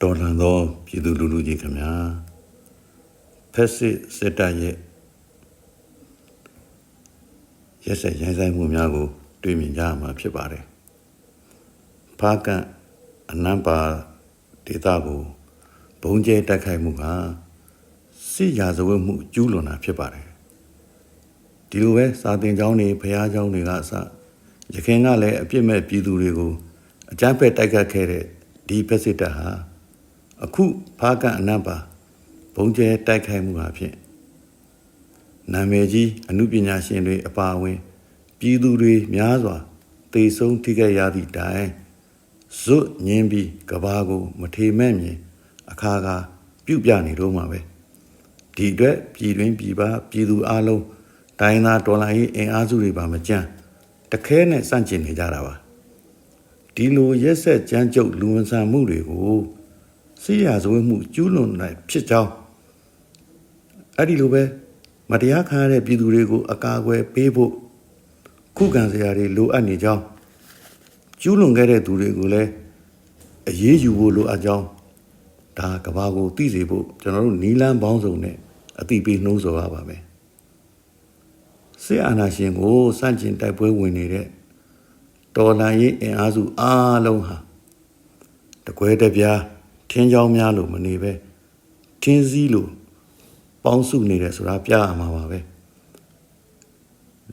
တော်လှန်သောပြည်သူလူထုကြီးခင်ဗျာဖက်စစ်စစ်တပ်ရဲ့ရက်ဆက်ရိုင်းဆိုင်မှုများကို တွေ့မြင်ကြရမှာဖြစ်ပါတယ်ဖားကန်အနံပါဒေတာကိုဘုံကျဲတိုက်ခိုက်မှုကစစ်ရာဇဝတ်မှုကျူးလွန်တာဖြစ်ပါတယ်ဒီလိုပဲစာတင်ကျောင်းတွေဖះကျောင်းတွေကအစရခင်ကလည်းအပြစ်မဲ့ပြည်သူတွေကိုအကြမ်းဖက်တိုက်ခတ်ခဲ့တဲ့ဒီဖက်စစ်တပ်ဟာ အခုဖားကန်အနံပါဘုံကျဲတိုက်ခိုက်မှုဟာဖြင့်နာမည်ကြီးအမှုပညာရှင်တွေအပါအဝင် ပြည်သူတွေများစွာတေဆုံးထိခဲ့ရသည့်တိုင်ဇွတ်ညင်းပြီးကဘာကို မထေမဲ့မြင် အခါကပြုတ်ပြနေတော့မှာပဲဒီအတွက်ပြည်တွင်းပြည်ပပြည်သူအလုံးတိုင်းသားဒေါ်လာရေးအင်အားစုတွေပါမကြမ်းတခဲနဲ့စန့်ကျင်နေကြတာပါဒီလိုရက်ဆက်ကြမ်းကြုတ်လူဝန်ဆန်မှုတွေကို စီရဇဝဲမှုကျူးလွန်နိုင်ဖြစ်ကြောင်းအဲ့ဒီလိုပဲမတရားခံရတဲ့ပြည်သူတွေကိုအကာအကွယ်ပေးဖို့ခုခံစရာတွေလိုအပ်နေကြောင်းကျူးလွန်ခဲ့တဲ့သူတွေကိုလည်းအရေးယူဖို့လိုအပ်ကြောင်းဒါကဘာကိုသိစေဖို့ကျွန်တော်တို့နီလန်းပေါင်းစုံနဲ့အတိပေးနှိုးဆော်ရပါမယ်ဆေးအာနာရှင်ကိုစန့်ကျင်တိုက်ပွဲဝင်နေတဲ့တော်လန်ရေးအင်အားစုအားလုံးဟာတကွဲတပြား ထင်းချောင်းများလို့မနေပဲထင်းစည်းလို့ပေါင်းစုနေတယ်ဆိုတာပြရမှာပါပဲ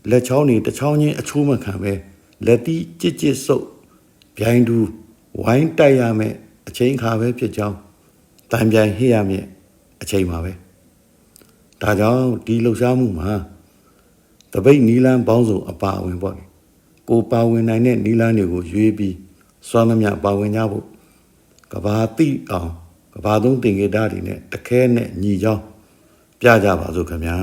လက်ချောင်းနေတစ်ချောင်းချင်းအချိုးမခံပဲလက်တီးကြစ်ကြစ်ဆုပ်ဗျိုင်းတူဝိုင်းတိုက်ရမယ်အချိန်ခါပဲဖြစ်ကြောင်းတန်ပြိုင်ဟိရမြင့်အချိန်ပါပဲဒါကြောင့်ဒီလှုပ်ရှားမှုမှာတပိတ်နီလန်းပေါင်းစုံအပါအဝင်ပေါ့ကိုပါဝင်နိုင်တဲ့နီလန်းတွေကိုရွေးပြီးစွမ်းသမျှပါဝင်ကြဖို့ ကဘာတိအောင်ကဘာသုံးတင်ကေတာတွေနဲ့တခဲနဲ့ညီကြောင်းပြကြပါစို့ခင်ဗျာ